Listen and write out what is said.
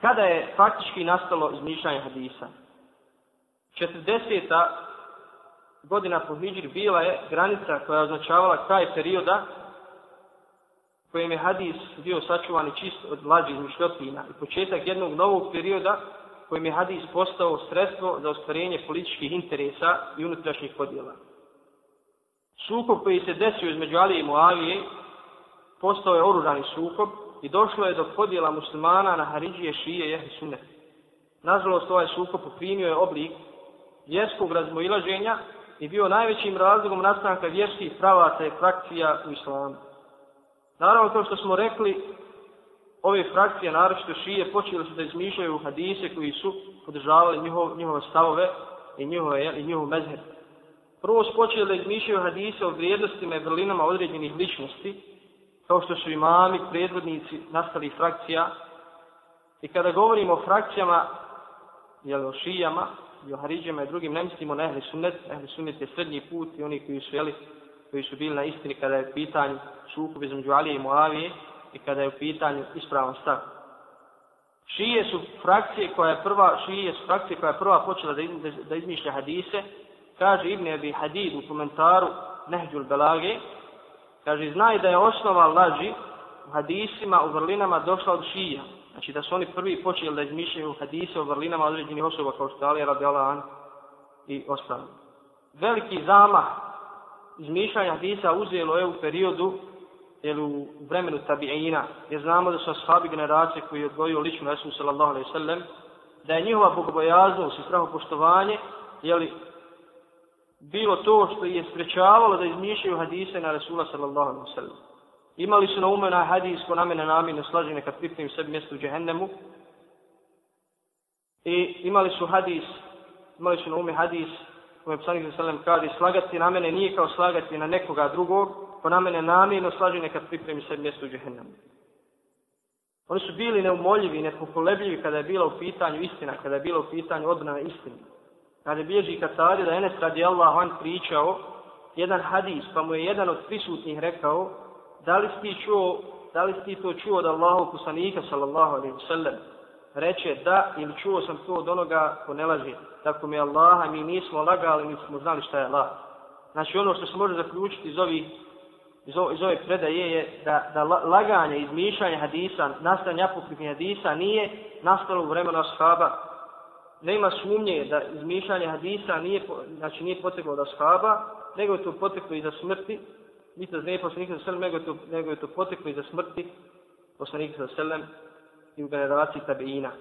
Kada je faktički nastalo izmišljanje hadisa? 40. godina po Hidžri bila je granica koja je označavala kraj perioda kojim je hadis bio sačuvan i čist od lađih mišljotina i početak jednog novog perioda kojim je hadis postao sredstvo za ostvarenje političkih interesa i unutrašnjih podjela. Sukob koji se desio između Alije i Muavije postao je oružani sukob i došlo je do podjela muslimana na Haridžije, Šije i Ehli Sunnet. Nažalost, ovaj sukob poprimio je oblik vjerskog razmoilaženja i bio najvećim razlogom nastanka vjerskih pravaca i frakcija u islamu. Naravno, to što smo rekli, ove frakcije, naročito šije, počeli su da izmišljaju hadise koji su podržavali njihov, njihove stavove i njihove, i njihov mezher. Prvo su počeli da izmišljaju hadise o vrijednostima i vrlinama određenih ličnosti, kao što su imami, predvodnici, nastali frakcija. I kada govorimo o frakcijama, jel, o šijama, i o haridžama i drugim, ne mislimo na ehli sunnet. Ehli sunnet je srednji put i oni koji su, jeli, koji su bili na istini kada je pitanje sukob između Alije i Moavije i kada je u pitanju ispravan stav. Šije su frakcije koja je prva, šije su frakcije koja je prva počela da, da, da izmišlja hadise. Kaže Ibn Abi Hadid u komentaru Nehđul Belage, kaže, znaj da je osnova laži u hadisima, u vrlinama došla od šija. Znači da su oni prvi počeli da izmišljaju hadise o vrlinama određenih osoba kao što je Ali Radialan i ostali. Veliki zamah izmišljanja hadisa uzelo je u periodu jer u vremenu tabi'ina, jer znamo da su ashabi generacije koji je odgojio lično Resul sallallahu alaihi sallam, da je njihova bogobojaznost i strahopoštovanje, jeli, bilo to što je sprečavalo da izmišljaju hadise na Rasula sallallahu alaihi sallam. Imali su na ume na hadis ko namene namine slažene kad pripremim sebi mjesto u džehennemu. I imali su hadis, imali su na ume hadis koje je psanik za sallam kaže slagati na mene nije kao slagati na nekoga drugog, ko na mene namijeno slaži nekad pripremi sebi mjesto u džehennemu. Oni su bili neumoljivi, nepokolebljivi kada je bila u pitanju istina, kada je bila u pitanju odbrana istine. Kada bježi kad da Enes radi Allah on pričao jedan hadis, pa mu je jedan od prisutnih rekao, da li si ti čuo, da li si ti to čuo od Allahov kusanika, sallallahu alaihi wasallam? reče da ili čuo sam to od onoga ko ne laži. Tako mi je Allaha, mi nismo lagali, mi smo znali šta je Allah. Znači ono što se može zaključiti iz ovih iz, ove, iz ove predaje je da, da laganje, izmišljanje hadisa, nastavljanje apokrifnih hadisa nije nastalo u vremenu ashaba. Nema sumnje da izmišljanje hadisa nije, znači nije poteklo od ashaba, nego je to poteklo iza smrti. Niste da nije poslanika sa selem, nego je to, nego je to poteklo iza smrti poslanika sa selem i u generaciji tabiina.